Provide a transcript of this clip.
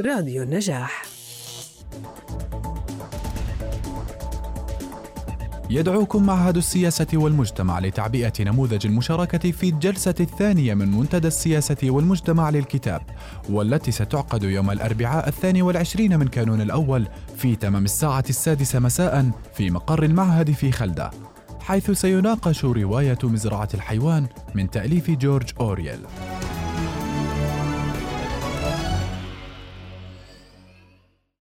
راديو النجاح. يدعوكم معهد السياسة والمجتمع لتعبئة نموذج المشاركة في الجلسة الثانية من منتدى السياسة والمجتمع للكتاب والتي ستعقد يوم الأربعاء الثاني والعشرين من كانون الأول في تمام الساعة السادسة مساء في مقر المعهد في خلدة حيث سيناقش رواية مزرعة الحيوان من تأليف جورج أوريل.